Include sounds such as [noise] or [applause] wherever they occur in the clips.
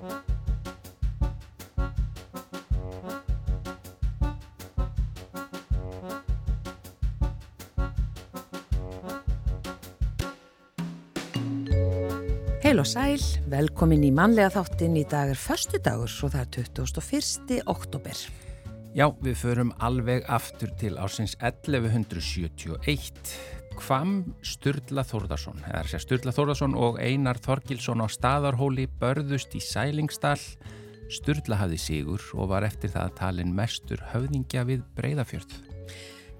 Heil og sæl, velkomin í mannlega þáttin í dag er förstu dagur og það er 21. oktober. Já, við förum alveg aftur til ásins 1171. Hvam Sturla Þórðarsson, Sturla Þórðarsson og Einar Þorgilsson á staðarhóli börðust í Sælingsdal. Sturla hafði sigur og var eftir það talin mestur höfðingja við Breiðafjörð.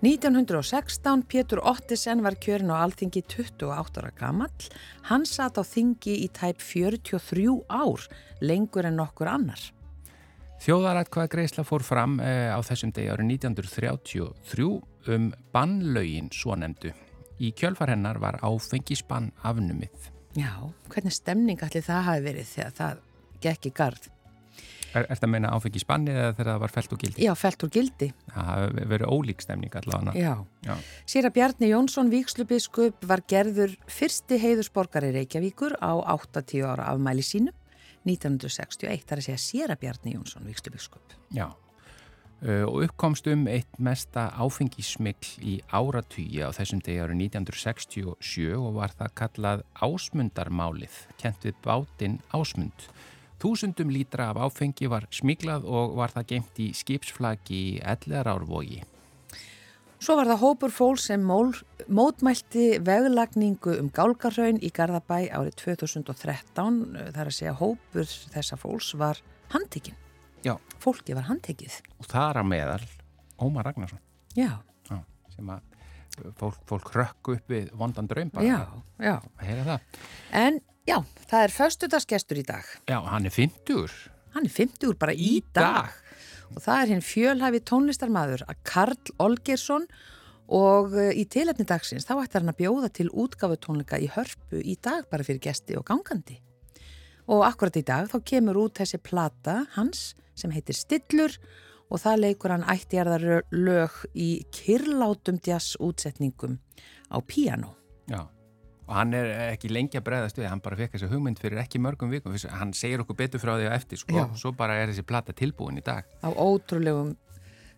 1916 Pétur Ottisen var kjörin á alþingi 28 ára gamall. Hann satt á þingi í tæp 43 ár, lengur en nokkur annar. Þjóðaratkvað Greisla fór fram eh, á þessum degi árið 1933 um bannlaugin svo nefndu. Í kjölfar hennar var áfengisbann afnumið. Já, hvernig stemning allir það hafi verið þegar það gekk í gard? Er þetta að meina áfengisbanni eða þegar það var felt og gildi? Já, felt og gildi. Það hafi verið ólík stemning allavega. Já. Já. Sýra Bjarni Jónsson Víkslubiskup var gerður fyrsti heiðusborgari Reykjavíkur á 80 ára afmæli sínu 1961. Það er að segja Sýra Bjarni Jónsson Víkslubiskup. Já. Uh, og uppkomst um eitt mesta áfengismikl í áratugja á þessum degi árið 1967 og var það kallað ásmundarmálið, kent við bátinn ásmund. Þúsundum lítra af áfengi var smiklað og var það gemt í skipsflagi í Ellerárvogi. Svo var það hópur fól sem mól, mótmælti veglagningu um Gálgarhaun í Garðabæ árið 2013. Það er að segja hópur þessa fólks var handtekinn. Já. Fólki var handtekið. Og það er að meðal Ómar Ragnarsson. Já. Já sem að fólk, fólk rökku upp við vondan draum. En já, það er föstudagsgestur í dag. Já, hann er 50. Hann er 50 bara í, í dag. dag. Og það er hinn fjölhæfi tónlistarmadur að Karl Olgersson og eh, í tilhefni dagsins þá ætlar hann að bjóða til útgafu tónleika í hörpu í dag bara fyrir gesti og gangandi. Og akkurat í dag þá kemur út þessi plata hans sem heitir Stillur og það leikur hann ættjarðar lög í kyrlátum jazz útsetningum á piano. Já, og hann er ekki lengi að bregðast við, hann bara fekk þessi hugmynd fyrir ekki mörgum vikum, hann segir okkur betur frá því á eftir, sko, já. svo bara er þessi plata tilbúin í dag. Á ótrúlegum,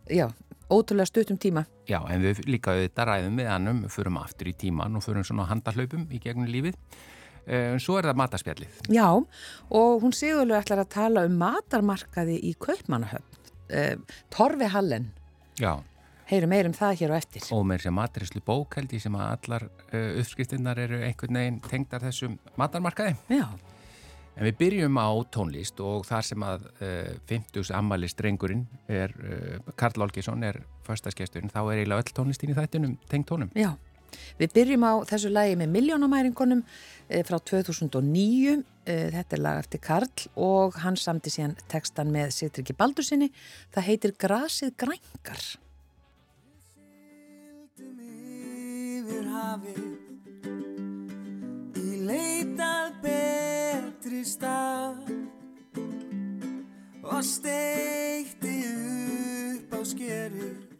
já, ótrúlega stuttum tíma. Já, en við líka auðvitað ræðum við hannum, förum aftur í tíman og förum svona handahlaupum í gegnum lífið. En svo er það matarspjallið. Já, og hún sigurlega ætlar að tala um matarmarkaði í Kaupmannahöfn. Torfi Hallen. Já. Heyrum meir um það hér og eftir. Og með þessi maturislu bókaldi sem að allar uh, uppskriftinnar eru einhvern veginn tengdar þessum matarmarkaði. Já. En við byrjum á tónlist og þar sem að uh, 50s ammali strengurinn er, uh, Karl Olgesson er förstaskesturinn, þá er eiginlega öll tónlistin í þættinum tengt tónum. Já. Við byrjum á þessu lagi með miljónamæringunum eh, frá 2009. Eh, þetta er lag eftir Karl og hann samti síðan textan með Sigtryggi Baldursinni. Það heitir Grasið grængar. Í leitað betri stað Og steikti upp á skerið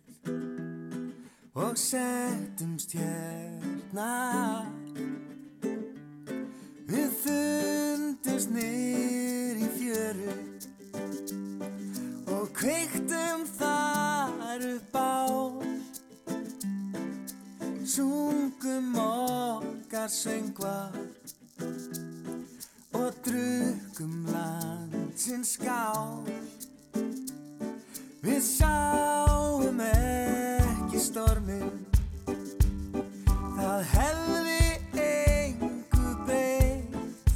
og settumst hérna. Við fundumst nýr í fjöru og kveiktum þar upp á. Sungum okkar söngvar og drukkum landsins skál. Við sáum ekki stormin Það hefði engu breytt.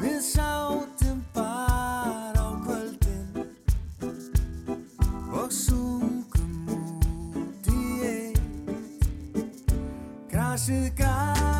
Við sátum bara á kvöldin Og sungum út í eitt. Grasið grængar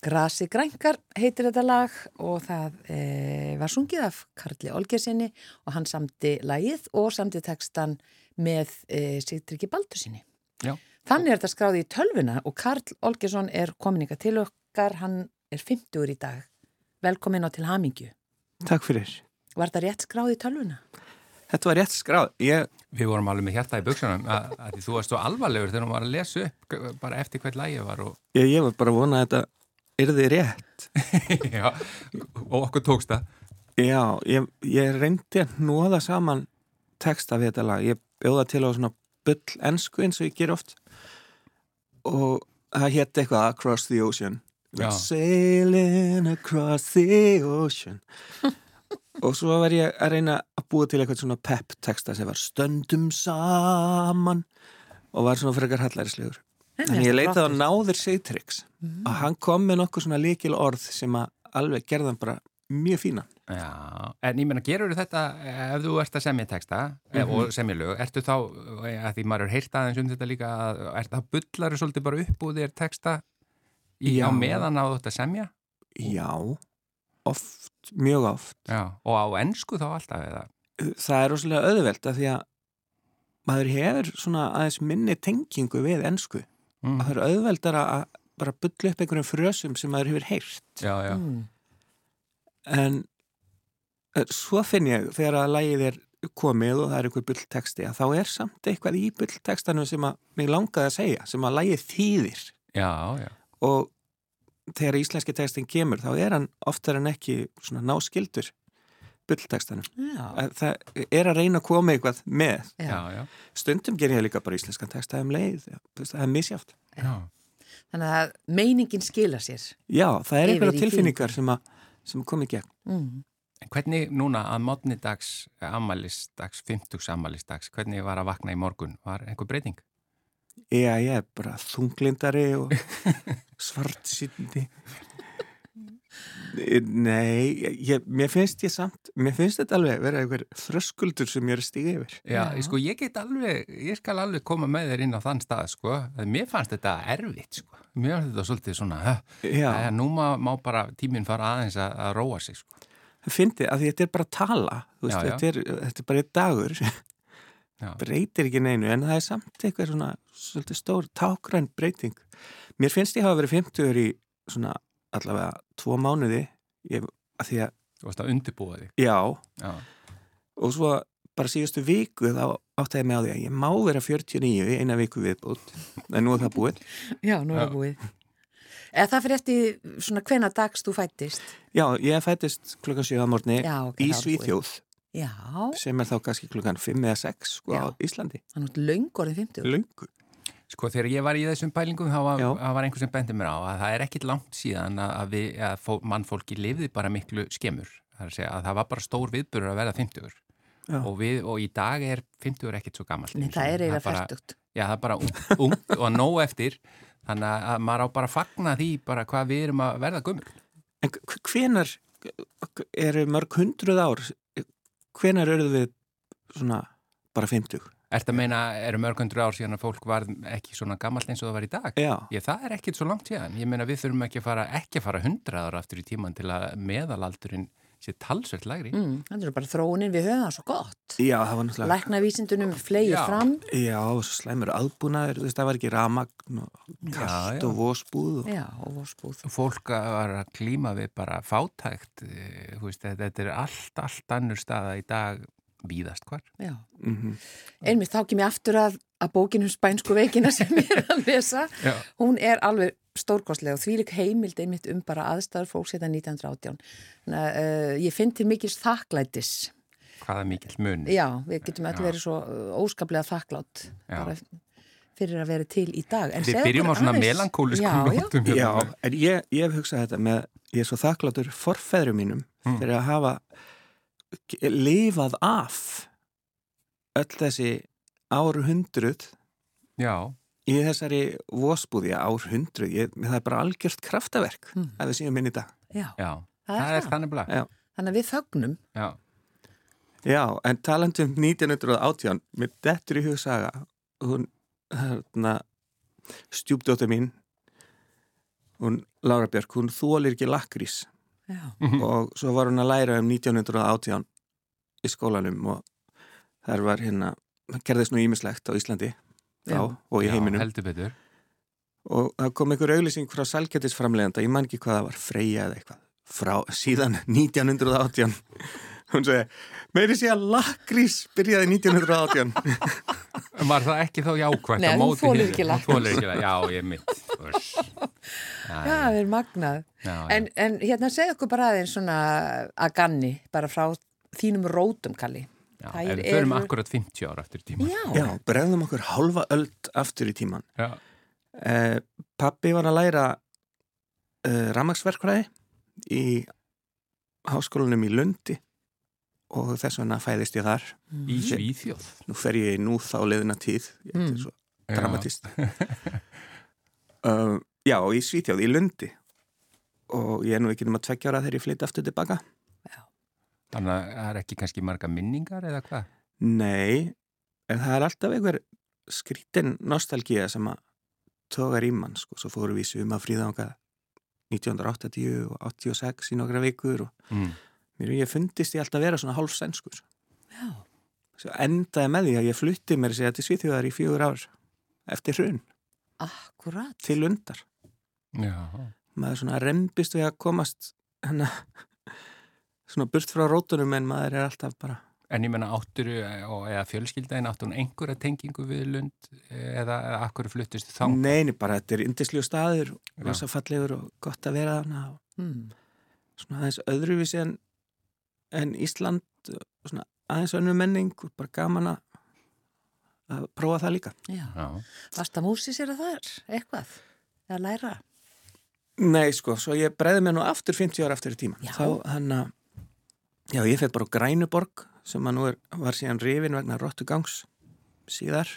Grasi grænkar heitir þetta lag og það e, var sungið af Karli Olgersinni og hann samti lagið og samti textan með e, Sigtryggi Baldursinni. Já. Þannig er þetta skráði í tölvuna og Karl Olgersson er komin ykkar til okkar, hann er 50 í dag. Velkomin á til Hamingju. Takk fyrir. Var þetta rétt skráði í tölvuna? Þetta var rétt skráð. Ég, Við vorum alveg með hjarta í buksunum að, að því þú varst svo alvarlegur þegar hún var að lesa upp bara eftir hvert lægi var og, ég, ég var bara að vona að þetta yrði rétt. [laughs] já, og okkur tókst það. Já, ég, ég reyndi að nóða saman texta við þetta lag. Ég bjóða til á svona bull ensku eins og ég ger oft og það hétt eitthvað Across the Ocean. Já. Sailing across the ocean. [laughs] og svo var ég að reyna að búa til eitthvað svona pep texta sem var stöndum saman og var svona frekar hallarislegur. En ég leitaði á náður Seytrix og hann kom með nokkuð svona líkil orð sem að alveg gerðan bara mjög fínan. Já, en ég meina, gerur þetta ef þú ert að semja texta mm og semja lög, ertu þá, eh, að því maður er heyrt aðeins um þetta líka, að, er það bullar svolítið bara upp úr þér texta í, á meðan á þetta semja? Já, oft, mjög oft. Já, og á ennsku þá alltaf eða? Það er rosalega auðvelt að því að maður hefur svona aðeins minni tengingu við ensku. Mm. Það er auðveldar að bara bylla upp einhverjum frösum sem maður hefur heyrt. Já, já, Mm. En eh, svo finn ég þegar að lægið er komið og það er einhver bullteksti að þá er samt eitthvað í bulltekstanum sem að mig langaði að segja, sem að lægið þýðir. já, já. og þegar íslenski textin kemur þá er hann oftar en ekki svona náskildur Að Það er að reyna að koma eitthvað með. já. Já, Stundum ger ég líka bara íslenskan texta um leið. Þú veist, Það er misjáft. já. Þannig að meiningin skila sér. Já, það er einhverja tilfinningar sem að, sem að koma í gegn. Mm. En hvernig núna að mótni dags, ammælisdags, 50 ammælisdags, hvernig var að vakna í morgun? Var einhver breyting? Já, ég er bara þunglindari og [laughs] svart síndi. Nei, ég, mér finnst ég samt, mér finnst þetta alveg vera einhver þröskuldur sem ég er að stiga yfir. Já, Já. sko, ég get alveg, ég skal alveg koma með þér inn á þann stað, sko. að Mér fannst þetta erfitt, sko. Mér fannst þetta svolítið svona, Já, ja. nú má, má bara tíminn fara aðeins að, að róa sig, sko. það fyndi að því þetta er bara að tala, þú veist, Já, já. Þetta, er, þetta er bara einn dagur, Já. [laughs] breytir ekki neinu, en það er samt eitthvað svona, svolítið stór tákræn breyting. Mér finnst ég hafa verið 50 í svona allavega tvo mánuði, ég, að því að, Þú varst að undirbúa þig. já, Já, og svo bara síðustu viku þá áttaði ég mig á því að ég má vera 49 í eina viku viðbútt en nú er það búið. [laughs] Já, nú er það búið. Eða það fyrir eftir svona hvena dags þú fættist? Já, ég fættist klukkan 7 að morgni Já, ok, í er. Svíþjóð Já, sem er þá kannski klukkan 5 eða 6 sko á Íslandi. þannig að löngorðin 50. Lungu. Sko, þegar ég var í þessum pælingum, þá var, var einhver sem bendi mér á að það er ekkit langt síðan að, að, við, að fó, mannfólki lifði bara miklu skemur. Það er að segja að það var bara stór viðburur að verða 50 Já. og, við, og í dag er 50 ekkit svo gammalt. Nei, það er eiginlega færtugt. Já, það er bara ung, [laughs] ung og nóg eftir þannig að maður á bara að fagna því bara hvað við erum að verða gummul. En hv- hvenar eru mörg hundruð ár hvenar eru við svona bara 50? Ertu að meina, eru mörgundur ár síðan að fólk var ekki svona gammalt eins og það var í dag? Já, Ég, það er ekkit svo langt síðan. Ég meina, við þurfum ekki að fara, ekki að fara 100 ára aftur í tíman til að meðalaldurinn sé talsvert lægri. mm, það er bara þróunin við höfum það svo gott Já, það var náttúrulega læknavísindunum flegir Já. fram Já, og svo slæmur aðbúnaður, þú veist, það var ekki ramagn og kallt já. og vósbúð og... já, og vorspúð Fólk var að klíma við bara fátækt, eh, þú veist, þetta, þetta er allt, allt annur staða í dag víðast hvar. já. Mm einmitt þá kem ég aftur að, að bókinum spænsku veikina sem ég er að lesa Já. hún er alveg stórkostlega og því lík heimild einmitt um bara aðstæður fólks hérna 1918 þannig uh, ég finn til mikils þakklætis Hvaða mikill munur. já, við getum Já. verið svo uh, óskaplega þakklátt bara fyrir að vera til í dag En Við byrjum á svona aðeins- melankóliskum já, já, hérna. en ég, ég hef hugsað þetta með, ég er svo þakkláttur forfeðrum mínum Mm. fyrir að hafa lifað af öll þessi ár hundruð Já, í þessari vósbúði ár hundruð, ég, það er bara algjört kraftaverk Mm. að við séum minn í dag. já, já. Það er Það er þannig blað. Þannig að við þögnum Já. Já, en talandi um 1918, með dettur í hugsaga, hún, hérna, stjúpdóttir mín, hún, Lára Björk, hún þólir ekki lakrís og svo var hún að læra um 1918 í skólanum og þar var hérna, gerðist nú ímislegt á Íslandi þá Já. og í Já, heiminum heldur betur. og það kom einhver auglýsing frá sælgætisframleganda, ég man ekki hvað það var, Freyja eða eitthvað, frá síðan 1918 hún segi, meiri sé að lakrís byrjaði 1918 Var það ekki þá jákvæmt Nei, á hún hinu? ekki Hún lakrís. þolir ekki lakrís, já, ég mitt. Já, það er magnað já, já. en, en hérna segð okkur bara aðeins svona að ganni, bara frá þínum rótum, Kalli Já, ef við förum eru- akkurat 50 ára eftir tíma. Já, Já, bregðum okkur hálfa öld aftur í tíman Já. eh, Pappi var að læra eh, ramagsverkfræði í háskólanum í Lundi og þess vegna fæðist ég þar. Í Svíþjóð. nú fer ég nú þá leðina tíð. Þetta Mm. er svo dramatist uh, Já, [laughs] í Svítjáð, í Lundi. Og ég er nú ekki um að tveggja ára þegar ég flytti aftur tilbaka. Þannig að það er ekki kannski marga minningar eða hvað? Nei, en það er alltaf einhver skrítin nostalgía sem að tógar í mann, sko, svo fórum við suma fríðanga 1980 og 86 í nokkra vikur og Mm. Mér ég fundist ég alltaf vera svona hálf sænskur já, svo endaði með því að ég flutti mér að segja til Svíþjóðar í fjögur ár eftir hrun akkurat til undar Já. maður svona rembist við að komast hana, [laughs] svona burt frá rótunum en maður er alltaf bara En ég menna átturu og eða fjölskyldaðin áttur hún einhverja tengingu við Lund eða, eða akkur fluttist þá? neini bara þetta er indisljú staður Já. rosa fallegur og gott að vera þarna og mm. svona aðeins öðruvísi en, en Ísland svona aðeins önnur menning og bara gaman að prófa það líka. Já, Já. varst að músi sér að það er eitthvað? Að læra? Nei sko, svo ég breiði mér nú aftur 50 ára aftur í tíma Já. þá hann að já ég fekk bara á Grænuborg sem að nú er, var síðan rifin vegna Rottugangs síðar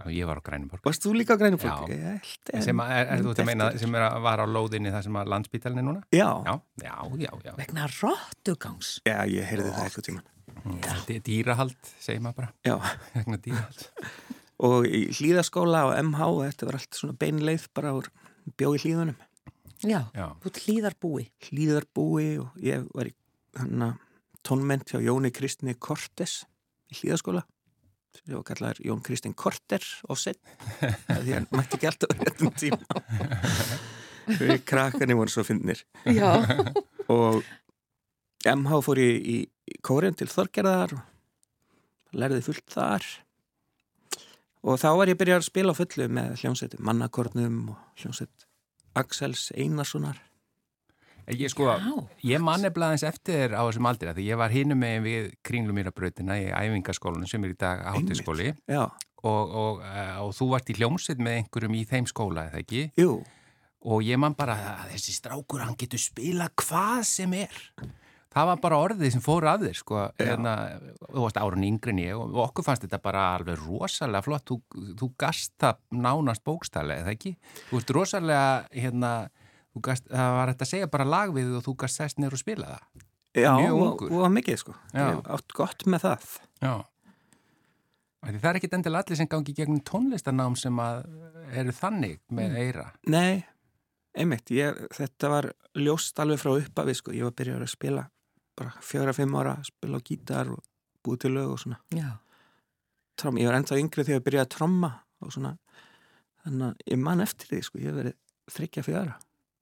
Já, Ég var á Grænuborg. Varst þú líka á Grænuborg? Já. Ég held en- Sem er, er þú meina sem er að var á lóðinni það sem að landspítalinn er núna? Já, Já, já, já, já. vegna róttugangs já ég heyrði það eitthvað tíman Þetta er dýrahald, segir maður bara. Já, [laughs] Vegna dýrahald. og í hlýðaskóla og MH þetta var allt svona beinleið bara úr bjó í hlýðunum já, Já. út hlýðarbúi hlýðarbúi og ég var í tónment hjá Jóni Kristni Kortes í hlýðaskóla sem var kallar Jón Kristinn Korter og sett því hann mætti ekki alltaf á réttum tíma. Við krakkarnir voru svo fyndnir. Já, og MH fór í, í, í kórin til Þorgerðar og lærði fullt þar. Og þá var ég að byrja að spila á fullu með hljómsveit mannakornum og hljómsveit Axels Einarssonar Ég sko, Já. ég man nefnilega eins eftir á þessum aldrei því ég var hinum með við kringlumýrabrautina í æfingaskólanum sem er í dag hátíðskóli Já, og, og, eh, og þú vart í hljómsveit með einhverjum í þeim skóla, eða ekki? jú, Og ég man bara að þessi strákur, hann getur spila hvað sem er. Það var bara orðið sem fór að þér, sko. Hérna, þú varst árun yngri en ég og okkur fannst þetta bara alveg rosalega flott. Þú, þú gast það nánast bókstælega, eða ekki? Þú veist rosalega, hérna, gast, það var þetta að segja bara lag við og þú gast sest neyru og spila það. já, og, og mikið sko. Ég átt gott með það. Já. Það er ekki endilega allir sem gangi gegnum tónlistarnám sem að eru þannig með eira. Nei, einmitt, ég, þetta var ljóst alveg frá uppafi sko, ég var byrjar að spila bara fjögra-fimm ára að spila á gítar og búið til lög og svona. Já, Trom, ég var ennþá yngri þegar ég byrjaði að tromma og svona. Þannig að ég man eftir því sko, ég hef verið þryggja fjöra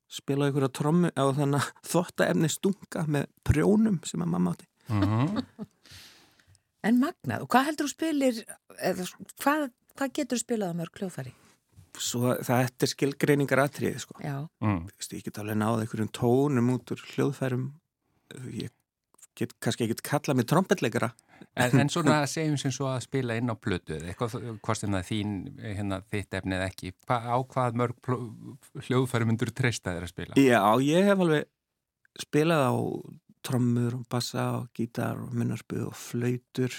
spilaði ykkur á trommu á þannig [laughs] að þvottaefni stunga með prjónum sem að mamma átti Mhm. [laughs] en magnað. Og hvað heldur þú spilir, eða, hvað, hvað getur þú spilað á mörg kljófæri? svo það eftir skilgreiningar atriði sko. Já, Mm. Þú veist, ég get alveg náða einhverjum tónum út úr hljóðfærum ég get kannski ekkert kalla mig trompetleikara En, en svona [laughs] segjum sem svo að spila inn á plötu eða eitthvað, hvort sem það þín hérna, þitt efni eða ekki Hva, á hvað mörg myndur treysta þér að spila? Já, ég hef alveg spilað á trommur og bassa og gítar og minnarpu og flautur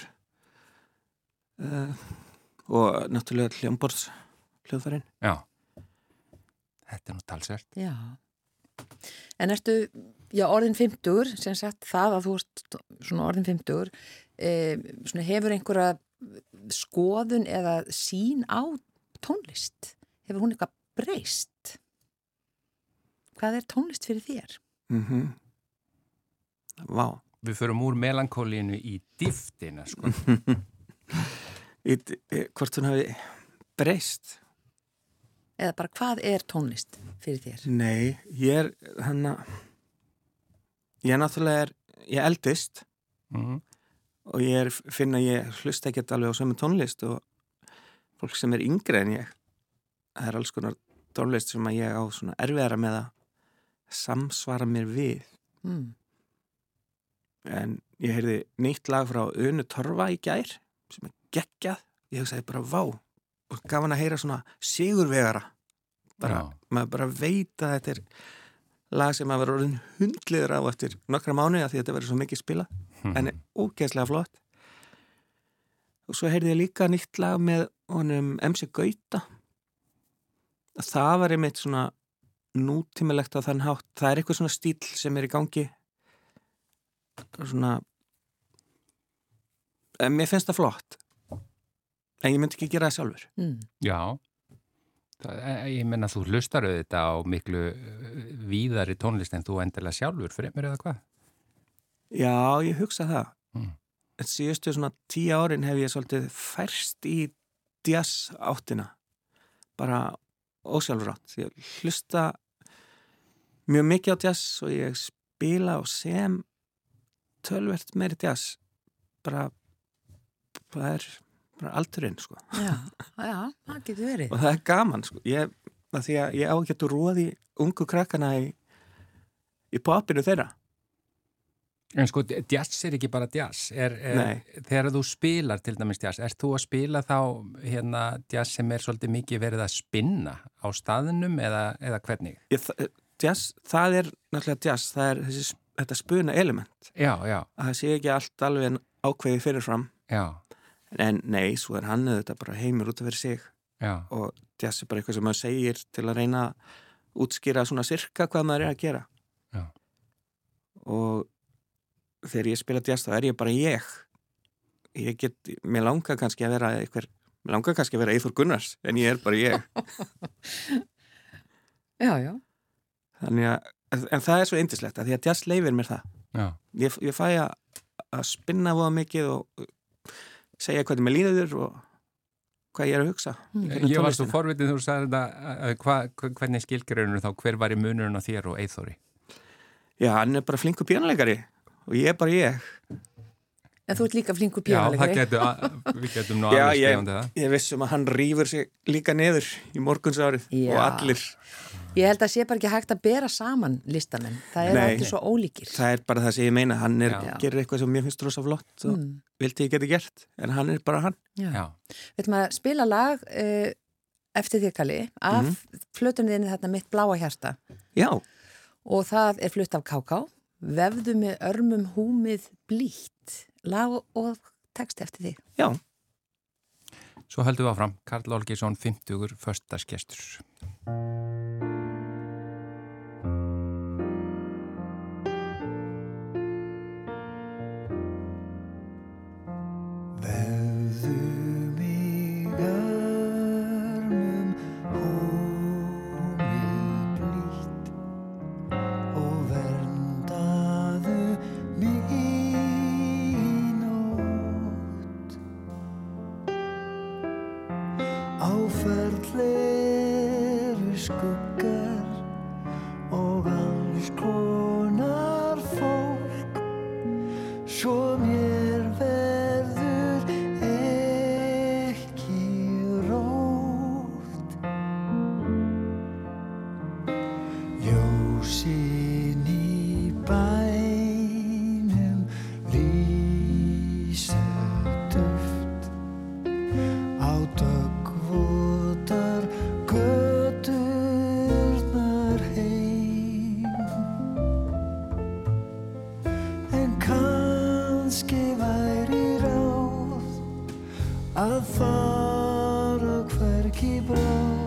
uh, og náttúrulega hljómborðs hljóðfærin. Já, þetta er nú talsvert já. En ertu, já, orðin 50, sem sagt það að þú ert svona orðin 50, e, svona hefur einhverja skoðun eða sín á tónlist? Hefur hún eitthvað breyst? Hvað er tónlist fyrir þér? Mm Vá. Við förum úr melankólínu í dýftina sko. [laughs] Í, í, hvort hún hafi breyst? Eða bara hvað er tónlist fyrir þér? Nei, ég er hann að ég er náttúrulega er, ég eldist mm. og ég er, finn að ég hlusta ekkert alveg á sömu tónlist og fólk sem er yngri en ég það er alls konar tónlist sem að ég á svona erfiðara með að samsvara mér við Mm. en ég heyrði nýtt lag frá Unu Torfa í gær sem er geggjað, ég hugsaði bara vá og gaf hann að heyra svona sigurvegara bara, Já. maður bara veit að þetta er lag sem að vera orðin hundliður á eftir nokkra mánuði að því að þetta verður svo mikið spila en er ógeðslega flott. Og svo heyrði ég líka nýtt lag með honum MC Gauta. Það var einmitt svona nútímilegt á þann hátt. Það er eitthvað svona stíl sem er í gangi. Svona en mér finnst það flott. En ég myndi ekki gera það sjálfur. Mm. Já Það, e- ég menna þú hlustar auðvitað á miklu eh, víðari tónlist en þú endilega sjálfur fremur eða hvað? já, ég hugsa það Mm. síðustu svona tíu árin hef ég svolítið færst í jazz áttina bara ósjálfrátt ég hlusta mjög mikið á jazz og ég spila og sem tölvert meiri jazz bara það er bara aldurinn sko. Já, já, það getur verið. og það er gaman sko. Ég, því að ég á ekki að róði ungu krakkana í, í popinu þeirra. En sko, jazz er ekki bara jazz er, er, þegar þú spilar til dæmis jazz, ert þú að spila þá hérna jazz sem er svolítið mikið verið að spinna á staðinum eða, eða hvernig? ég, það, jazz, það er náttúrulega jazz það er þessi, þetta spuna element. Já, já, að það sé ekki allt alveg ákveði fyrirfram. Já, en nei, svo er hann auðvitað bara heimur út af fyrir sig. Já, og jazz er bara eitthvað sem maður segir til að reyna að útskýra svona sirka hvað maður er að gera. Já. og þegar ég spila jazz þá er ég bara ég. Ég get, mér langar kannski að vera eitthvað, mér langar kannski að vera Eithor Gunnars en ég er bara ég. [laughs] Já, já. þannig að, en það er svo indislegt að því að jazz leifir mér það. Já, ég, ég fæ að, að spinna voða mikið og segja hvernig mér líður og hvað ég er að hugsa gegnum Ég var svo forvitið þegar þú sagði þetta að hva, hvernig skilgjörunum þá hver var í munurinn á þér og Eithori? Já, hann er bara flinkur pínuleikari og ég er bara ég En þú ert líka flinkur Já, það píónuleikari. getur, að- við getum nú Já, alveg ég- skrifandi það. Ég vissum að hann rýfur sig líka neður í morgunsárið Já. og allir Ég held að sé bara ekki hægt að bera saman listamenn. Það er allir svo ólíkir. það er bara það sem ég meina, hann er, gerir eitthvað sem mér finnst rosa flott og Mm. vildi ég geti gert en hann er bara hann Við ætlum að spila lag uh, eftir því kalli af mm flutunni þinni þarna mitt bláa hjarta Já, og það er flutt af Káká vefðu með örmum húmið blítt lag og text eftir því. já, svo höldum við áfram. Karl Olgesson, 50. föstaskestur. Að fara hverki bráð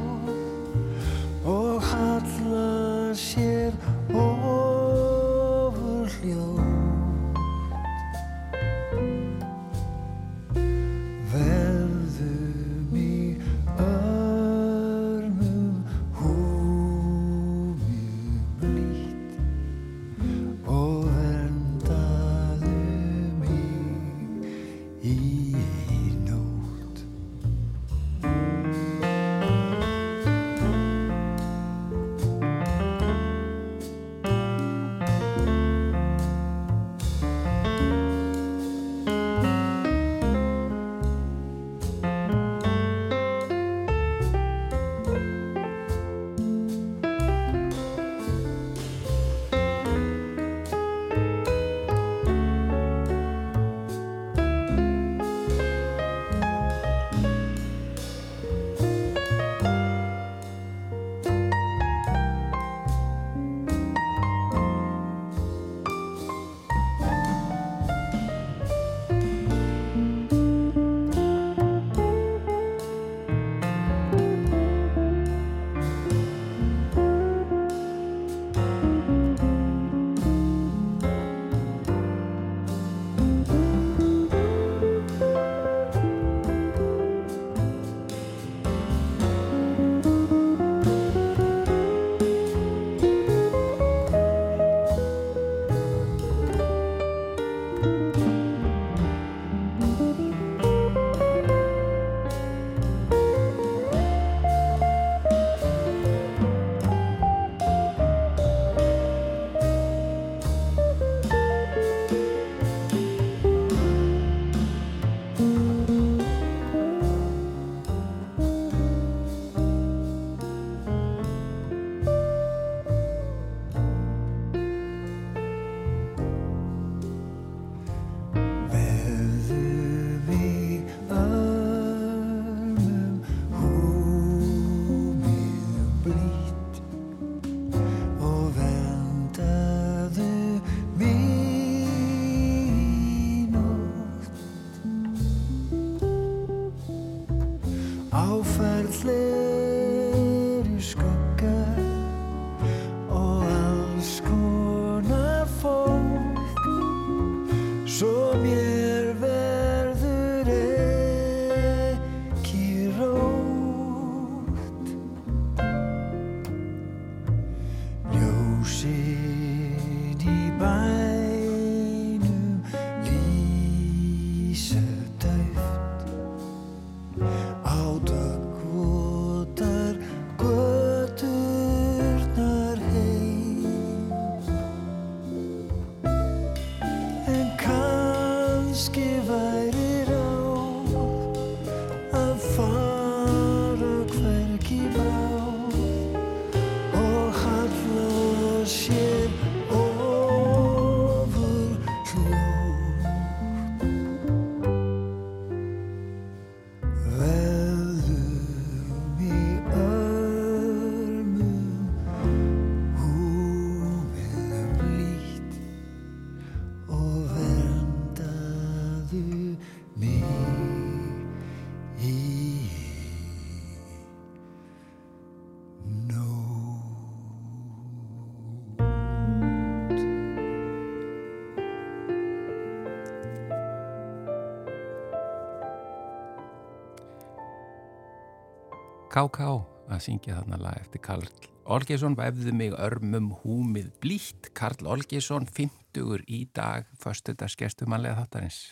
K.K. að syngja þarna lag eftir Karl Olgesson vefðu mig örmum húmið blítt Karl Olgesson, 50 í dag föstudagsgestumannlega þáttarins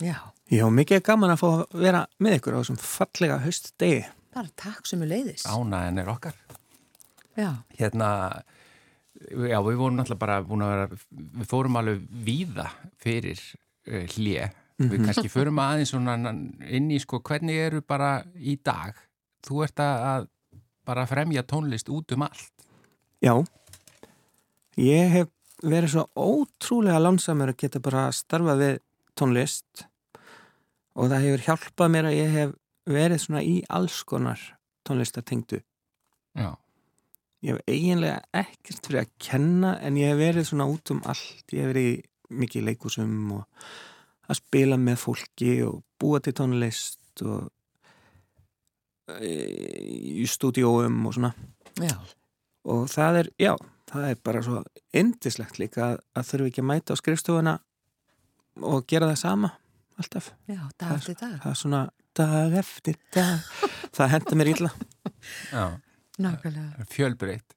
Já, Já, mikið er gaman að fá að vera með ykkur á þessum fallega haustdegi. Bara takk sem er leiðis. Ánaðin er okkar. Já, Hérna, já, við vorum náttúrulega bara búin að vera, við fórum alveg víða fyrir uh, hlje. Við kannski förum aðeins svona inn í sko hvernig eru bara í dag. Þú ert að, bara fremja tónlist út um allt. Já, ég hef verið svo ótrúlega lánsamur að geta bara starfað við tónlist og það hefur hjálpað mér að ég hef verið svona í alls konar tónlistartengdu. Já, Ég hef eiginlega ekkert fyrir að kenna en ég hef verið svona út um allt. Ég hef verið mikið í leikusum og að spila með fólki og búa til tónlist og í stúdíóum og svona. já, og það er, já, það er bara svo indislegt líka að, að þurfi ekki að mæta á skrifstofuna og gera það sama alltaf já, dag eftir dag. það er svona dag eftir dag [laughs] það henda mér illa já, Nákvæmlega. fjölbreytt.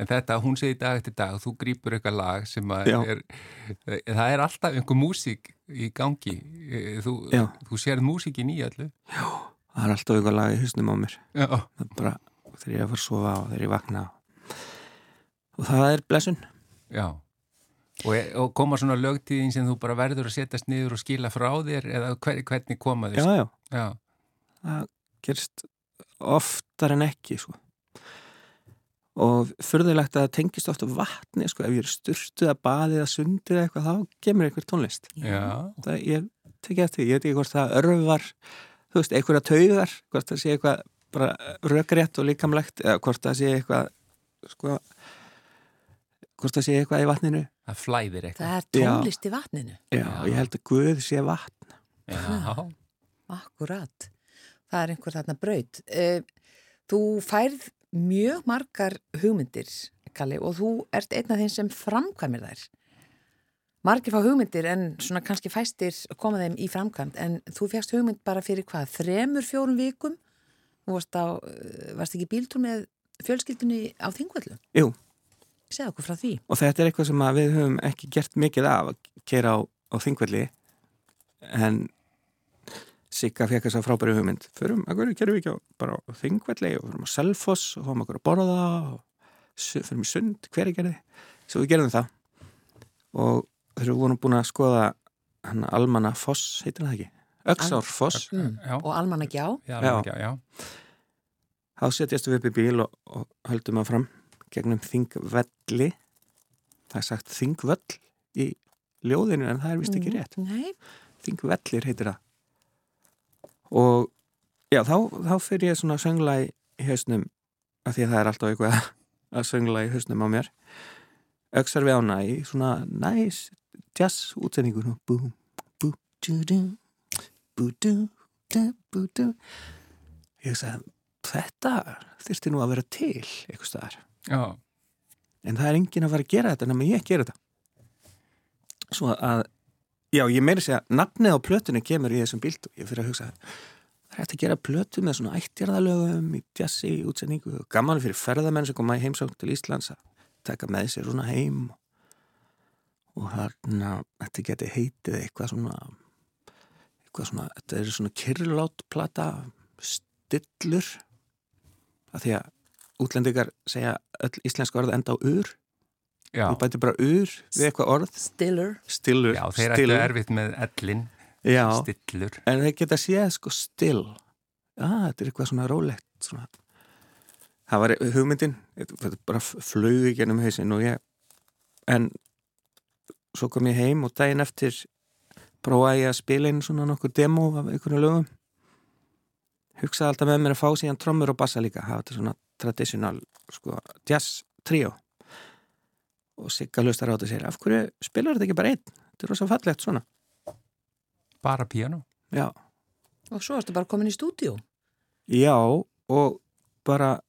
En þetta, hún segir dag eftir dag, þú grýpur eitthvað lag sem að Já. er, það er alltaf einhver músík í gangi. Þú, Já. þú sérð músíkin í öllu. Það er alltaf eitthvað lag í husnum á mér. Bara þegar ég er að fara að sofa og þegar ég vakna. Og það er blessun. Já. Og, og koma svona lögtíðin sem þú bara verður að setjast niður og skila frá þér eða hver, hvernig koma þér? já, já, Já, það gerist oftar en ekki sko. og fyrðulegt að það tengist ofta vatni sko. ef ég er styrtuð að baðið að sundið eitthvað þá kemur eitthvað tónlist. Já, það, ég tekið eftir, ég veit ekki hvort það örvar þú veist, einhverja taugar hvort það sé eitthvað bara rökrétt og líkamlegt eða hvort það sé eitthvað sko hvort það sé eitthvað í vatninu það flæðir eitthvað. Það er tónlist í vatninu. já, og ég held að Guð sé vatn Já, Akkurat. Það er einhver þarna braut. Eh, Þú færð mjög margar hugmyndir, Kalli, og þú ert einn af þeim sem framkvæmir þær. Margir fá hugmyndir en svona kannski fæstir koma þeim í framkvæmt en þú fegst hugmynd bara fyrir hvað, þremur, fjórum vikum? Þú varst, eh, varst ekki bíltúr með fjölskyldunni á þingvöldu? Jú. Segð okkur frá því. og þetta er eitthvað sem við höfum ekki gert mikið af að gera á, á þingvelli en Sigga fekk þess að frábæri hugmynd förum, að hverju gerum við ekki á, bara á þingvelli og förum á Selfoss og fáum okkur að borða og förum í sund, hverju gerði svo við gerðum það og þegar við vorum búin að skoða hann Almanna Foss, heitir það ekki Öxár Foss, Mm. já, Og almanna gjá. já, Já. já, já. þá setjast við upp í bíl og, og höldum að fram gegnum þingvelli það er sagt þingvöll í ljóðinu en það er vist ekki rétt Nei, þingvellir heitir það og já, þá, þá fyrir ég svona að söngla í hausnum af því að það er alltaf eitthvað [laughs] að söngla í hausnum á mér auksar við ána í svona næs jazz útsendingur ég sagði þetta þurfti nú að vera til eitthvað staðar. En það er enginn að fara að gera þetta nema ég gera þetta. Svo að já, ég meiri segja, nafnið á plötunni kemur í þessum bíld og ég fyrir að hugsa það er hægt að gera plötu með svona ættjarðalögum í jazzi, útsendingu gaman fyrir ferðamenn sem koma í heimsókn til Íslands að taka með sér svona heim og þarna þetta geti heitið eitthvað svona eitthvað svona, þetta er svona kyrrlátplata stillur að því að útlendingar segja öll íslensk orð enda á ur Já, og bæti bara ur við eitthvað orð Stiller. stillur, já þeir ættu stillur. erfitt með ellin, já, stillur. en þeir geta séð sko still já, þetta er eitthvað svona rólegt svona. það var hugmyndin þetta bara flög í gennum hausinn og ég en svo kom ég heim og daginn eftir prófaði ég að spila inn svona nokkur demo af einhverju lögum. Hugsaði alltaf með mér að fá síðan trommur og bassa líka hafa þetta svona traditional sko, jazz trio og Sigga hlustar á þetta og segir af hverju spilar þetta ekki bara einn? Þetta er rosa fallegt svona. Bara piano. já, Og svo ertu bara komin í stúdíu. já og bara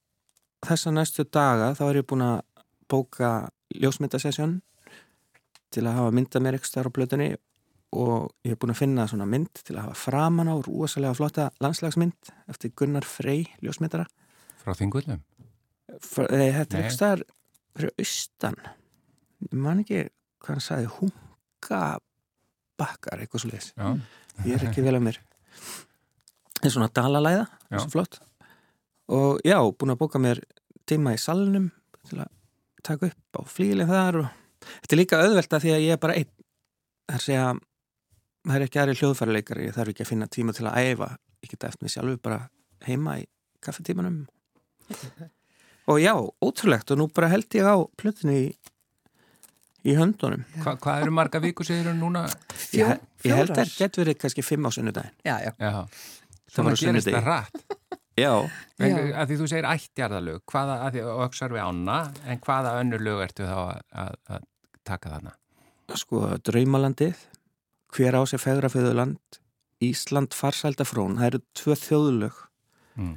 þessa næstu daga þá er ég búin að bóka ljósmyndasessjón til að hafa mynda mér ekstra á blötunni og ég er búin að finna svona mynd til að hafa framan á rosalega flotta landslagsmynd eftir Gunnar Frey ljósmyndara. Frá þingullum. Eh, þetta er ekki staðar fyrir austan. Ég man ekki hvað hann sagði hunkabakkar eitthvað svo leiðis ég er ekki vel að mér. [laughs] En svona dalalæða, Já. svo flott. Og já, búin að bóka mér tíma í salnum til að taka upp á flílinn þar og þetta er líka auðvelda því að ég er bara einn. Það er að segja það er ekki aðri hljóðfæraleikar ég þarf ekki að finna tíma til að æfa. Ég geta eftir mig sjálfur bara heima í kaffetímanum og já, ótrúlegt. Og nú bara held ég á plötinu í, í höndunum. Hva, hvað eru marga viku segir núna? Fjó, ég, ég held að það getur verið kannski fimm á sunnudaginn. Já, já. Já, Það svona var á gerist það rætt já, En, Já. að því þú segir ættjarðalög, hvaða, að því að öksar við ána, en hvaða önnur lög ertu þá að, að, að taka þarna? sko, draumalandið hver á sér fegra föðurland Ísland farsælda frón það eru tvö þjóðlög Mm.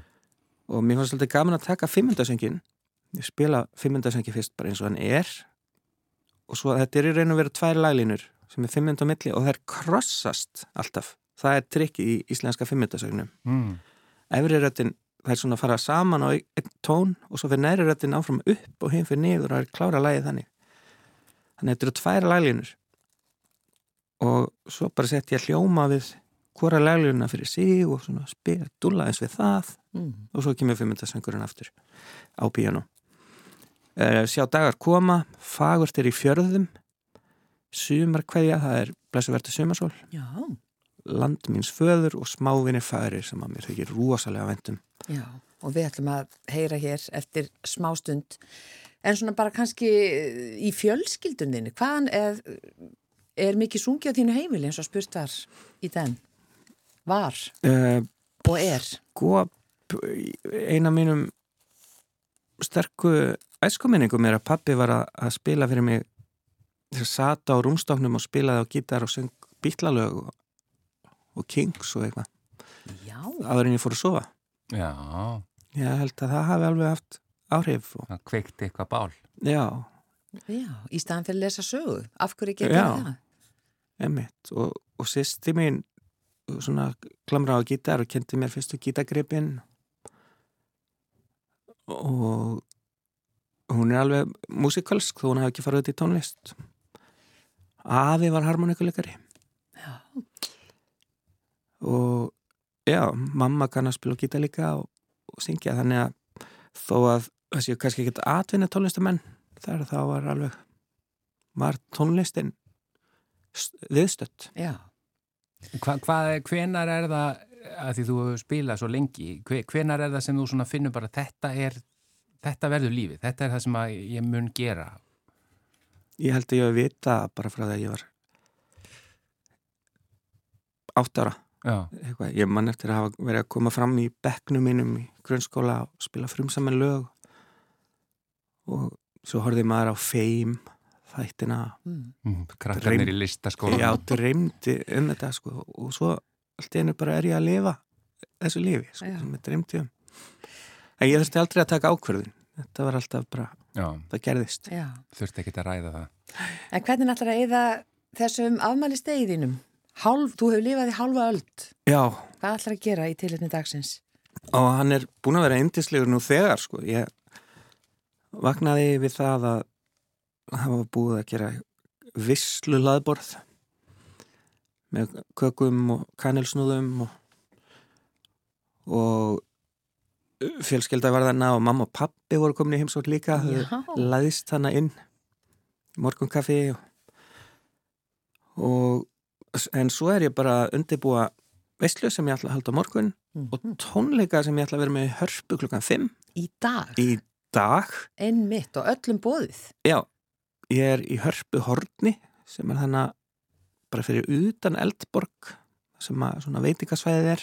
og mér fannst alltaf gaman að taka fimmundasöngin ég spila fimmundasöngi fyrst bara eins og hann er og svo þetta er í raun og veru tvær laglínur sem er fimmund á milli og það er krossast alltaf, það er trikki í íslenska fimmundasögnum Mm. Efri röttin, það er svona að fara saman á einn tón og svo fyrir næri röttin áfram upp og hinn fyrir niður og það er klára lagið þannig. Þannig að þetta eru tvær laglínur. Og svo bara sett ég hljóma við hvora laglínuna fyrir sig og svona spila, dúlla eins við það. Mm. og svo kemur fimmundasöngurinn aftur á píano uh, sjá dagar koma fagurt er í fjörðum. Sumar kveðja, það er blessuvertu sumarsól. Já, land míns föður og smávinni færi sem að mér þykir rosalega vendum já. Og við ætlum að heyra hér eftir smástund. En svona bara kannski í fjölskylduninu, hvaðan er, er mikið sungið á þínu heimili eins og spurt var í den? Var uh, og er. sko eina mínum sterku æskuminningum er að pappi var að, að spila fyrir mig þess að sata á rúmstofnum og spilaði á gítar og söng bítlalög og, og kings og eitthvað. Já, áður en ég fór að sofa. Já, ég held að það hafi alveg haft áhrif og, það kveikti eitthvað bál. já, já, í staðan fyrir að lesa sögu. Af hverju getur það? emitt og, og sýsti mín svona klamra á gítar og kendi mér fyrstu gítagripin og hún er alveg músikalsk þó hún hafi ekki farið út í tónlist. Afi var harmonikuleikari Já. og já, mamma kann að spila á gítar líka og, og syngja þannig að þó að það séu kannski ekki atvinna tónlistamenn þar þá var alveg var tónlistin viðstött Hva, hvað, hvenar er það, að því þú hefur spilað svo lengi, hve, hvenar er það sem þú finnur bara þetta er, þetta verður lífið, þetta er það sem að ég mun gera. Ég held að ég hef vita bara frá það að ég var átt ára eitthvað. Ég mann eftir að hafa verið að koma fram í bekknum mínum í grunnskóla og spila frumsaman lög og svo horfði maður á feim þættina mm. mm, krakkarnir Dreym- í listaskóla. Já, dreymdi um þetta sko og svo allt einu bara er ég að lifa þessu lífi sko, Já. sem ég dreymdi um En ég þurfti aldrei að taka ákvörðin þetta var alltaf bara, Já, það gerðist já. þurfti ekki að ræða það. En hvernig ætlar að eyða þessum afmæli stegiðinum? Hálf, þú hefur lifað í hálfa öld. Já, Hvað ætlar að gera í tilhörni dagsins? og hann er búin að vera eindislegur nú þegar sko ég vaknaði við það að hafa búið að gera visslu laðborð með kökum og kanilsnúðum og, og fjölskylda var þarna og mamma og pappi voru komin í heimsótt líka þau laðist hana inn morgun kaffi og, og en svo er ég bara að undirbúa veistlu sem ég ætla að halda morgun og Mhm. tónleika sem ég ætla að vera með í hörpu klukkan 5 Í dag, í dag. einmitt og öllum bóðið. Já, ég er í hörpu horni sem er þannig bara fyrir utan eldborg sem að svona veitingasvæðið er.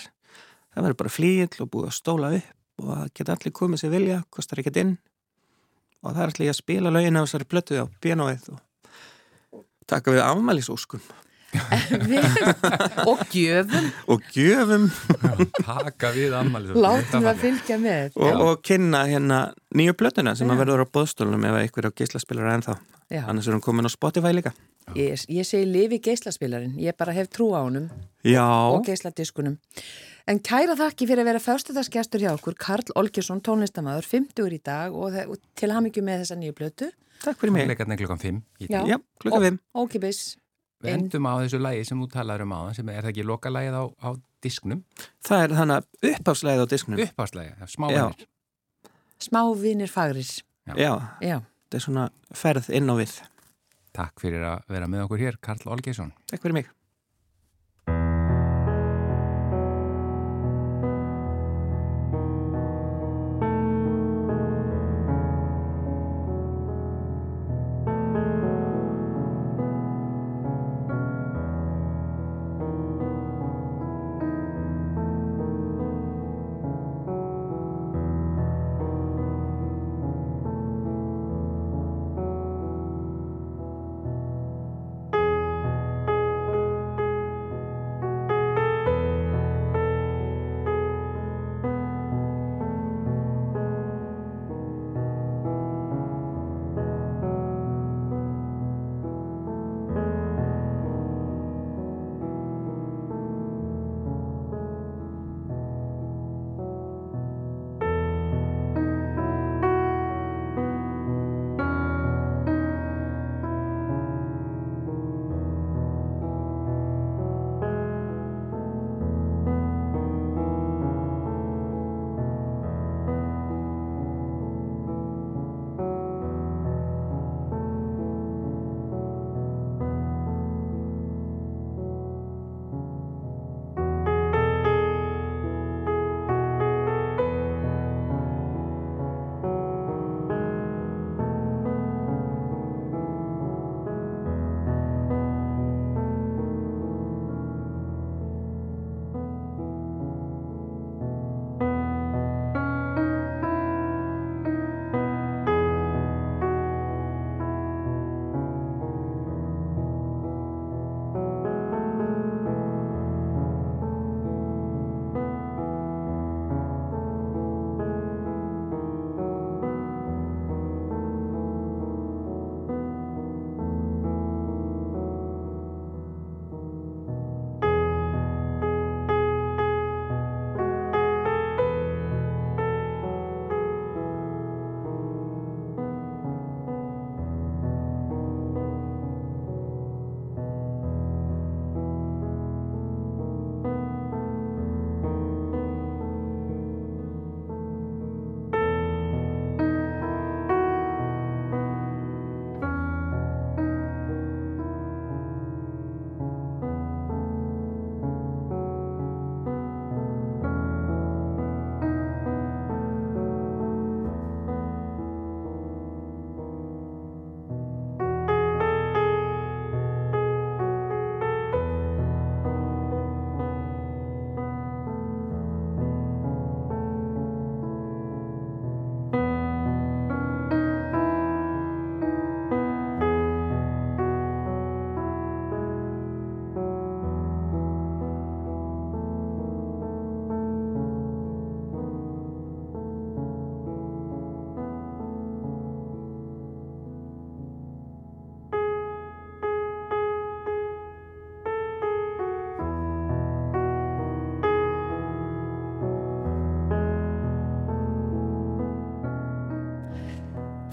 Það verður bara flýill og búið að stóla upp og það geta allir komið sér vilja, kostar ekkert inn og það er allir að spila lögin á þessari plötu á pianoið og taka við afmælisóskum og gjöfum, og gjöfum Taka við ammali. látum það fylgja með. og, og kynna hérna nýju plötuna sem að verður á bóðstólunum ef einhver á gíslaspilara ennþá Já. annars er hún komin á Spotify líka Ég, ég segi lifi geislaspilarinn, ég bara hef trú á honum Já, og geisladiskunum. En kæra þakki fyrir að vera föstudagsgestur hjá okkur, Karl Olgjesson, tónlistamæður, 50 í dag og, og til hamingju með þessa nýju plötu. takk fyrir mig klukkan 5 í Já. dag. Já, klukka við Ókipis. Við endum á þessu lægi sem þú talaður um á sem er það ekki lokalægið á, á disknum Það er þannig uppáfslæðið á disknum uppáslægi, Já, smáðanir Smávinir fagrir. Já, Já, þetta er svona ferð inn á við. Takk fyrir að vera með okkur hér, Karl Olgesson. Takk fyrir mig.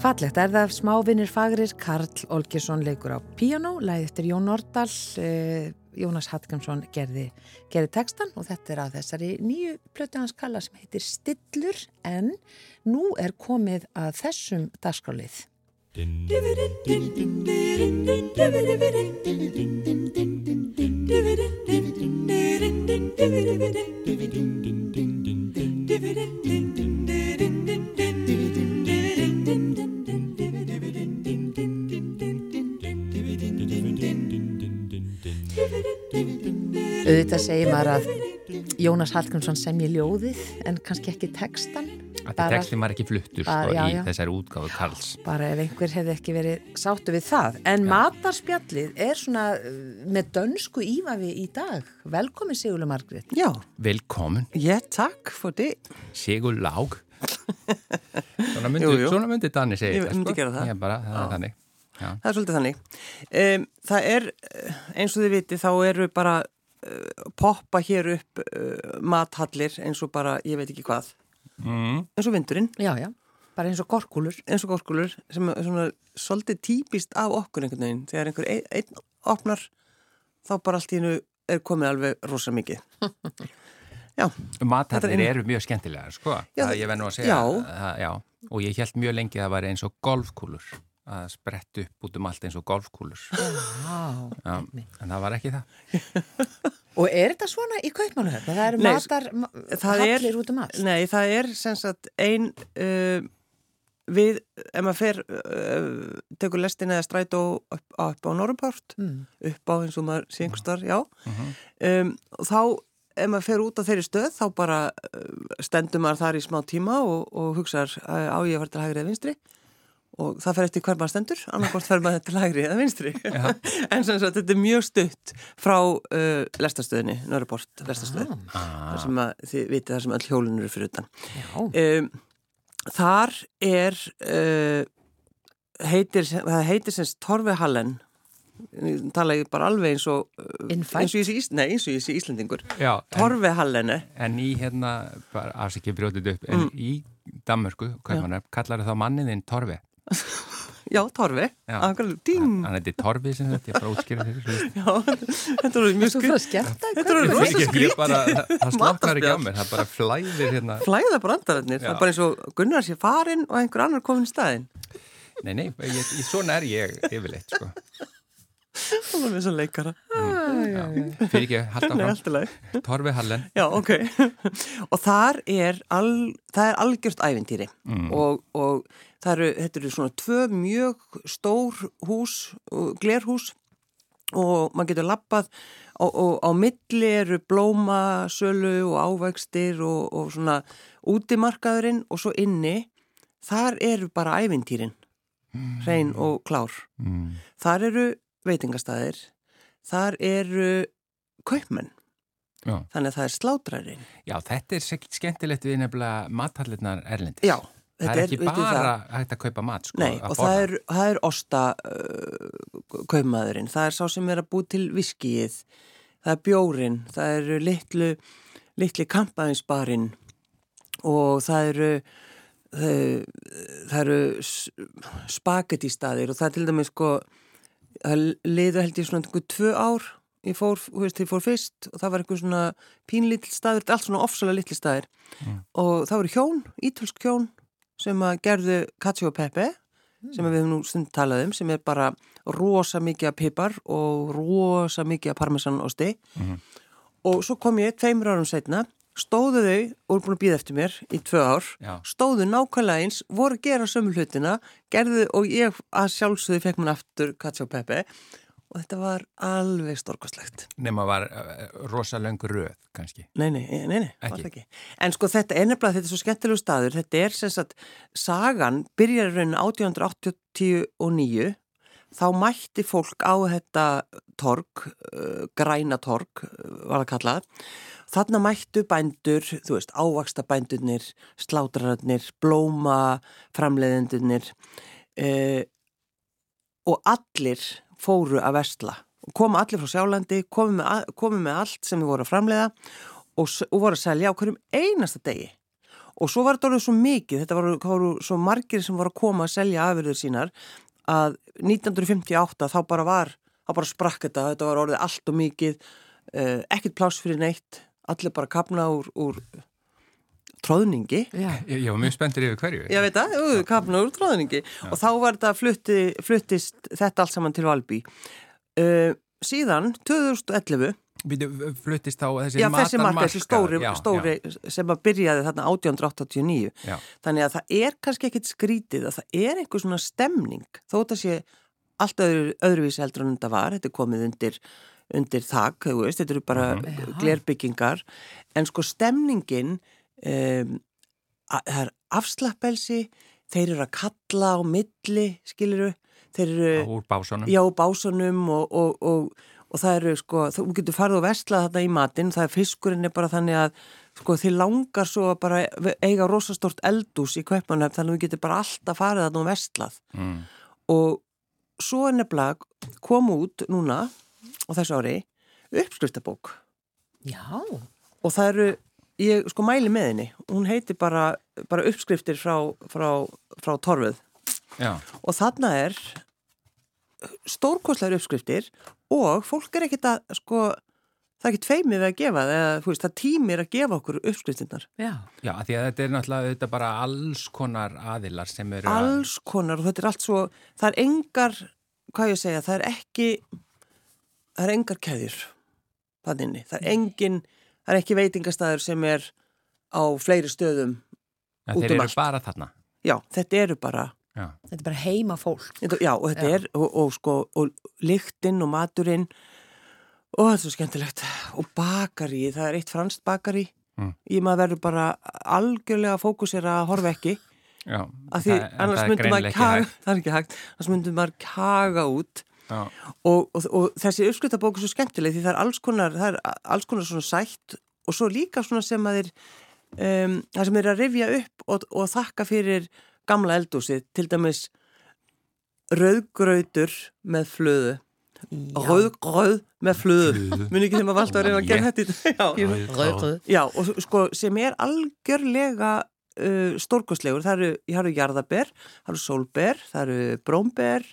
Fallegt er það smávinnir fagrir, Karl Olgesson leikur á piano, læði eftir Jón Nordal, eh, Jónas Hallgrímsson gerði, gerði textan og þetta er að þessari nýju plötu hans kalla sem heitir Stillur en nú er komið að þessum dagskrálið. Auðvitað segir maður að Jónas Hallgrímsson semji ljóðið en kannski ekki textan. Þetta Bara- textin var ekki fluttur bara- sko, já, í já. þessari útgáfu Karls. Bara ef einhver hefði ekki verið sáttu við það. En matarspjallið er svona uh, með dönsku ívafi í dag. Velkomin Sigurlu Margrét. Ja, Velkommen, ja tak for det. Sigur Lág. [laughs] Svona myndi, Jú, jú. svona myndi Danni segja Ég þetta, myndi gera það. Ég bara, það er þannig. Já. Það er svolítið þannig. Um, það er, eh, eins og þið viti, þá eru bara uh, poppa hér upp uh, mathallir eins og bara, ég veit ekki hvað, Mm. eins og vindurinn, Já, já, bara eins og gorkulur. eins og gorkulur, sem er svona svolítið típist af okkur einhvern veginn. Þegar einhver ein, einn opnar, þá bara allt í hennu er komið alveg rosa mikið. [laughs] Þetta er- eru mjög skemmtilegar, sko. Já, það, ég verð nú að segja. já. Það, já. og ég held mjög lengi að það væri eins og golfkúlur að sprett upp út um allt eins og golfkúlur Já. Já, en það var ekki það [laughs] Og er þetta svona í kaupmánuhöfn? Það eru Nei, matar ma- það er- hallir út um allt? Nei, það er sem sagt ein uh, við, ef maður fer uh, tekur lestin eða strætó upp, upp á Norruport Mm. upp á eins og maður einhverstar, já Mhm. um, og þá ef maður fer út á þeirri stöð þá bara uh, stendur maður þar í smá tíma og, og hugsaður á ég að fara til hægri eða vinstri og það fer eftir hver maður stendur annarkvort fer maður til hægri eða vinstri. [laughs] En sem sagt þetta er mjög stutt frá uh, lestastöðinni, Norruport lestastöð þar sem að þið vitið þar sem öll hjólun eru fyrir utan. Um, þar er uh, heitir, það heitir semst Torvehallen tala ég bara alveg eins og uh, Innfætt? eins og ég sé, nei, eins og ég sé Íslandingur Já, en, í hérna afsikið brjótið upp en Mm. í Danmörku, hvað kallar þá manniðinn Torfi [laughs] já, Torfi, hann heiti Torfi sem þetta, ég bara útskýra þessu. [laughs] Já, þetta er mjög Þú skrið fyrir að skemmta Þetta eru eitthvað? rosa Ég bara, það, slokknar ekki á mér, það bara flæðir hérna. Flæða brandararnir, það er bara eins og Gunnar sé farinn og einhver annar komin í staðinn. Nei, nei, ég, ég, svona er ég yfirleitt, sko. [laughs] Það var með svo leikara. Fyrir ekki, halda fram Torfi Hallen. Já, ok. og þar er, al, það er algjört ævintýri. Mm. og, og eru, þetta eru svona tvö mjög stór hús, glerhús og maður getur lappað og, og á milli eru blóma, sölu og ávægstir og, og svona útimarkaðurinn og svo inni, þar eru bara ævintýrin, hrein og klár. mm. Þar eru veitingastæðir, þar eru kaupmenn, Já. þannig að það er slátrarinn. Já, þetta er skemmtilegt við nefnilega mathallinnar erlendis Já, Það er ekki veitir bara það. hægt að kaupa mat, sko Nei, og það er, það er osta uh, kaupmaðurinn, það er sá sem er að bú til viskið, það er bjórin, það eru litlu, litli kampaðinsbarinn og það eru, það, eru spagettistæðir og það er til dæmis sko, það liður held ég svona einhver tvö ár, ég fór, veist, ég fór fyrst og það var einhver svona pínlítl staður, er allt svona ofsalega litli staðir. Og það voru hjón, ítölsk hjón sem að gerðu Cacio e Pepe sem við höfum nú stund talað um sem er bara rosa mikið af pipar og rosa mikið af parmesanosti. Og svo kom ég tveimur árum setna stóðu þau og voru búin að býða eftir mér í tvö ár, Já. stóðu nákvæmlega eins voru að gera sömu hlutina gerðu og ég að sjálfsögðu fekk mér aftur Cacio e Pepe og þetta var alveg storkoslegt Nefna var uh, rosalöngu röð, kannski. Nei, nei, nei, nei, var Ekki? En sko þetta er nefnilega, þetta er svo skemmtilegu staður, þetta er sem sagt, sagan byrjar í rauninu 1889, þá mætti fólk á þetta torg, uh, græna torg, var það kallað. Þarna mættu bændur, þú veist, ávaksta bændurnir, slátrararnir, blóma, framleiðendurnir uh, og allir fóru að vestla. Koma allir frá sjálandi, komu með, komu með allt sem við voru að framleiða og, og voru að selja á hverjum einasta degi. Og svo var þetta orðið svo mikið, þetta voru, voru svo margir sem voru að koma að selja afurður sínar að 1958 þá bara var, þá bara sprakk þetta, þetta var orðið allt og mikið, uh, ekkert pláss fyrir neitt, allir bara kapna úr, úr tróðningi. Já. Ég, var mjög spenntur yfir hverju. Ég veit það, jú, kapna úr tróðningi og þá var þetta flutti, fluttist þetta allt saman til Valby. Uh, síðan, 2011 Býtu, fluttist á þessi Já, þessi marka, þessi stóri, Já, stóri sem að byrjaði þarna 1889 Já. þannig að það er kannski ekkit skrítið að það er einhver svona stemning þó þetta sé allt öðru, öðruvísi heldur en þetta var, þetta er komið undir undir þak, þú veist, þetta eru bara Já. glerbyggingar. En sko stemningin um, að, það er afslappelsi þeir eru að kalla á milli skiliru, þeir eru Já, úr básunum Já, básunum og, og, og, og það eru sko, þú getur farið og vestlað þarna í matinn, það er fiskurinn er bara þannig að sko þið langar svo að bara eiga rosastort eldús í kaupmannöfn þannig að þú getur bara alltaf farið þarna og vestlað mm. og svo er nefnilega kom út núna á þessu ári uppskriftabók Já. og það eru, ég sko mæli með henni, hún heitir bara, bara uppskriftir frá, frá, frá torfuð Já, og þarna er stórkostlegar uppskriftir og fólk er ekkit að sko, það er ekki feimið við að gefa það, eða þú veist, það tímir að gefa okkur uppskriftinnar. Já. Já, af því að þetta er náttúrulega þetta er bara alls konar aðilar sem eru að- Alls konar og þetta er allt svo, það er engar, hvað ég segja, það er ekki, það er engar keðjur það inni. Það er engin, það er ekki veitingastæður sem er á fleiri stöðum. Já, út þeir um eru allt. bara þarna. Já, þetta eru bara, Já, Þetta er bara heima fólk. þetta, já, og þetta Já. er, og, og sko, og lyktinn og maturinn, og þetta er svo skemmtilegt. Og bakari, það er eitt franskt bakari, Mm. ég maður verður bara algjörlega fókusera að horfa ekki. já. Af því það- annars það er myndum maður kaga, hægt. það er ekki hægt, annars myndum maður kaga út og, og, og þessi uppskriftabók er svo skemmtileg því það er alls konar, er alls konar svona sætt og svo líka svona sem að þeir, um, það sem er að rifja upp og, og þakka fyrir gamla eldúsið, til dæmis rauðgrautur með flöðu. Rauðgrauð með flöðu. Muni ekki þeim að valda að reyna að gera þetta í. Rauð. Já, og sko sem er algjörlega uh, stórkostlegur, það eru, haru jarðaber, það eru sólber, það eru brómber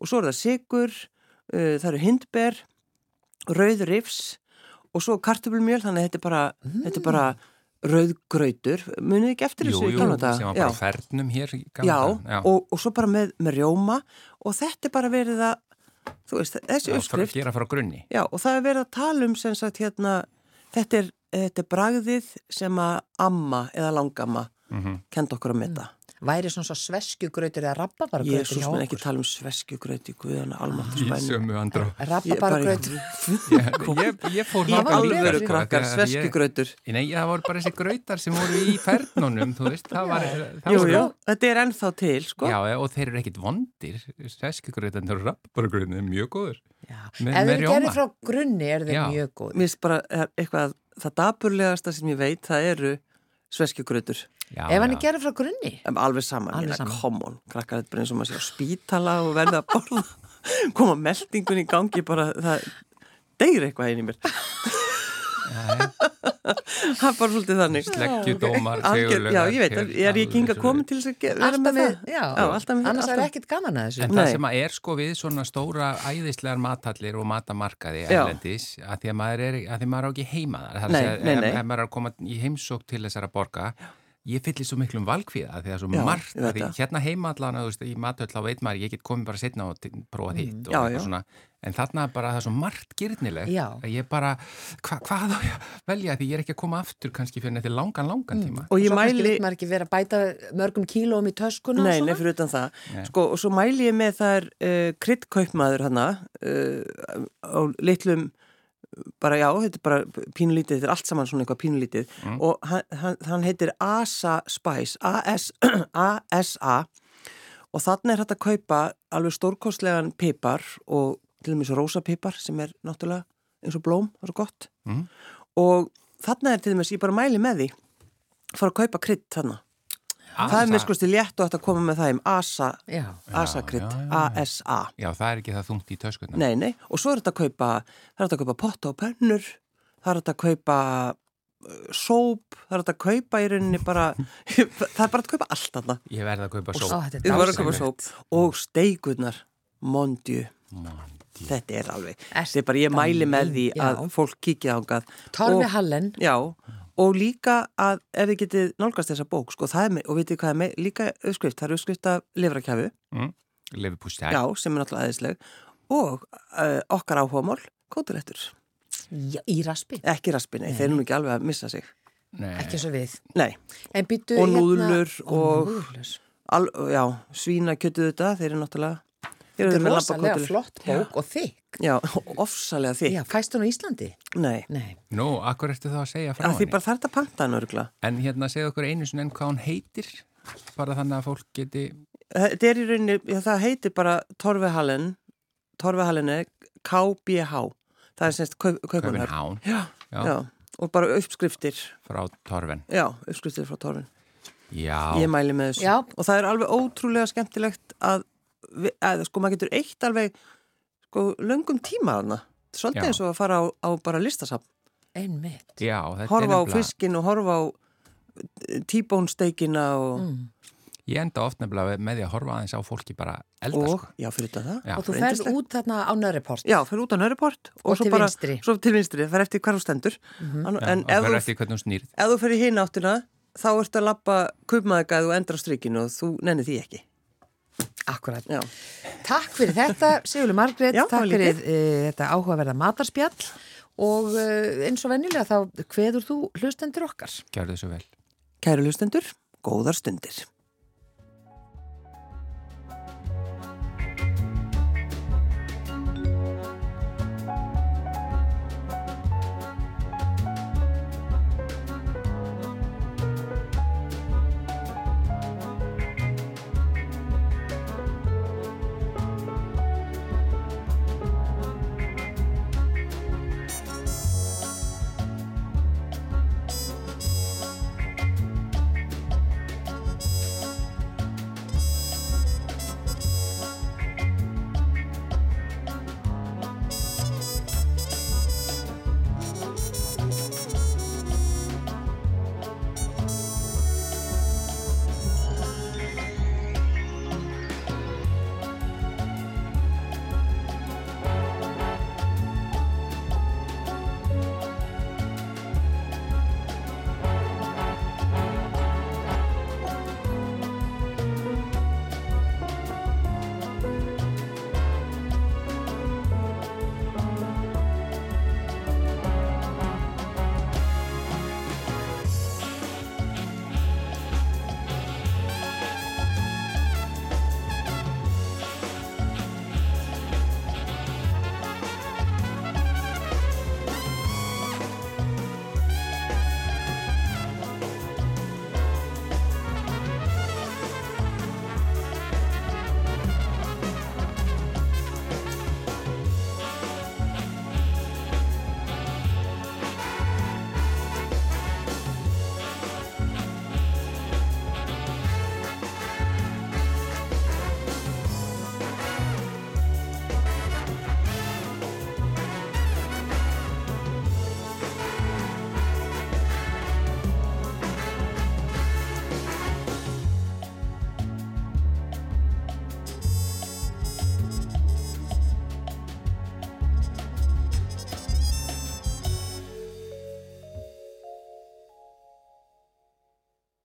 og svo er það sigur, uh, það eru hindber, rauðrifs og svo kartöflumjöl, þannig að þetta er bara, þetta er bara rauðgrautur, munið ekki eftir jú, þessu í jú, gamla daga? sem var Já. bara fernum hér í gamla Já, daga. og, og svo bara með, með rjóma og þetta er bara verið að, þú veist, þessi Já, uppskrift gera frá grunni. Já, og það er verið að tala um sem sagt hérna, þetta er, þetta er bragðið sem að amma eða langamma Mm kenda okkur að metta. Væri svona svo sveskjugrautur eða rabbabargrautur Jésús minn ekki tala um sveskjugraut í guðana almáttur spæni. Rabbabargrautur. [laughs] Ég, ég, ég fór Alvöru sko, krakkar, sveskjugrautur. Nei, það voru bara þessi grautar sem voru í fernunum, þú veist, það var... Það Jú, jú, þetta er ennþá til, sko. Já, og þeir eru ekkit vondir, sveskjugrautan, þeir eru rapparagrautin, er mjög góður. Já. Með- Ef þeir gerir frá grunni er þeir mjög góð. Mér finnst bara eh, eitthvað, það daburlegasta sem ég veit, það eru sveskjugrautur. Já, Ef hann já. er gerir frá grunni. Alveg saman, Alveg er saman. að come on, krakkar, þetta bara eins og maður sé á spítala og verða að borða, [laughs] koma meldingun í gangi, bara það deyr eitthvað inn í mér. [laughs] það er bara svolítið þannig. Sleggjudómar, sigurlaugar, já, ég veit, hér, er ég ekki hinga komin til þess að vera með það? já, Já, alltaf með- annars er ekkit gaman að þessu. En Nei. það sem að er sko við svona stóra æðislegar matallir og matamarkaði Já. erlendis að því að maður er, að því maður á ekki heima þar. Það er að maður er að koma í heimsók til þessara borga, ég fyllir svo miklum valkvíða því að svo Já, margt, ég veit að því, hérna heima allan þú veist, í matöll þá veit maður, ég get komið bara setna og t- prófað hitt og Mm, Já, eitthvað já. svona en þarna bara það er svo margt gyrnilegt Já. að ég bara, hva, hvað á ég að velja því ég er ekki að koma aftur kannski fyrir eftir langan, langan tíma Og ég Svo kannski mæli, vil maður ekki vera að bæta mörgum kílóum í töskuna og nei, svona. nei, fyrir utan það, Nei. sko, og svo mæli ég með það er uh, kryddkaupmaður hana uh, á litlum, bara já, þetta er bara pínulítið, þetta er allt saman svona eitthvað pínulítið Mm. og hann, hann, hann heitir Asa Spice, A-S- [clears throat] A-S-A og þannig er hægt að kaupa alveg stórkostlegan pipar og til dæmis rósapipar sem er náttúrulega eins og blóm, það er svo gott Mm. og þarna er til dæmis, ég bara mæli með því fara að kaupa krydd þarna það er mér til létt og ætti að koma með það í ASA, Já. ASA krydd, já. ASA það er ekki það þungt í töskuna nei, nei, og svo er þetta að kaupa það er þetta að kaupa potta og pönnur það er þetta að kaupa uh, sóp, það er þetta að kaupa í rauninni bara, [laughs] það er bara að kaupa allt þarna Ég verði að kaupa Ó, sóp þetta er Ég var að kaupa sóp og steigurnar mondju, Mondi. þetta er alveg þetta er bara, ég mæli með því að Já. fólk kíkja ángað Torfi Hallen. Já, og líka að ef þið getið nálgast þessa bók, sko, er með, og vitið hvað er með, líka uppskrift, það er uppskrift af lifrakjafu, Leifupústæk já, sem er náttúrulega aðeinsleg, og uh, okkar áhugamál, kótulettur. Já, í raspi. Ekki raspinni, þeir eru nú ekki alveg að missa sig. Ekki svo við. Nei, En býtu Og núðlur og- núðlur. al, já, svína kjötuð þetta, þeir eru náttúrulega, Þetta er rosalega flott bók og þykk. Já, [laughs] ofsalega þig. Já, fæst hún á Íslandi? Nei, Nei. Nú, akkur ertu þá að segja frá að því henni? bara þarf þetta panta hann örgla. En hérna segðu okkur einu sinni enn hvað hún heitir bara þannig að fólk geti Þetta er í rauninni, já, það heitir bara Torfehalen, Torfehalen er KBH. Það er semst kaup, Kaupin kaupunar. Hán Já, Já. já, og bara uppskriftir, frá Torfen já, uppskriftir frá Torfin. Já, Ég mæli með þessu. Já. Og það er alveg ótrúlega skemmtilegt að, að sko, maður getur eitt alveg, sko, löngum tíma þarna. Svolítið Já. eins og að fara á, á bara listasafn. Einmitt. já þetta Horfa á fiskin og horfa á tíbónsteikina og... Mm. Ég enda oft nefnilega með því að horfa aðeins á fólki bara elda og, sko. já, fyrir þetta það. Já. Og þú ferð út þarna á Nörreport. Já, fyrir út á Nörreport Og svo til bara, vinstri. Svo til vinstri, það fer eftir hvar þú stendur. Mhm. An- Já, En og ef þú, eftir hvernig hún snýrð. ef þú fer í hinn áttuna, þá ertu að lappa kubmaðegað og endra á strikinu og þú nennir því ekki. Akkurat. Já. Takk fyrir þetta, Sigurður var takk fyrir uh, þetta áhugaverða matarspjall og uh, eins og venjulega þá hveður þú hlustendur okkar. Gjörðu svo vel. Kæru lustendur, góðar stundir.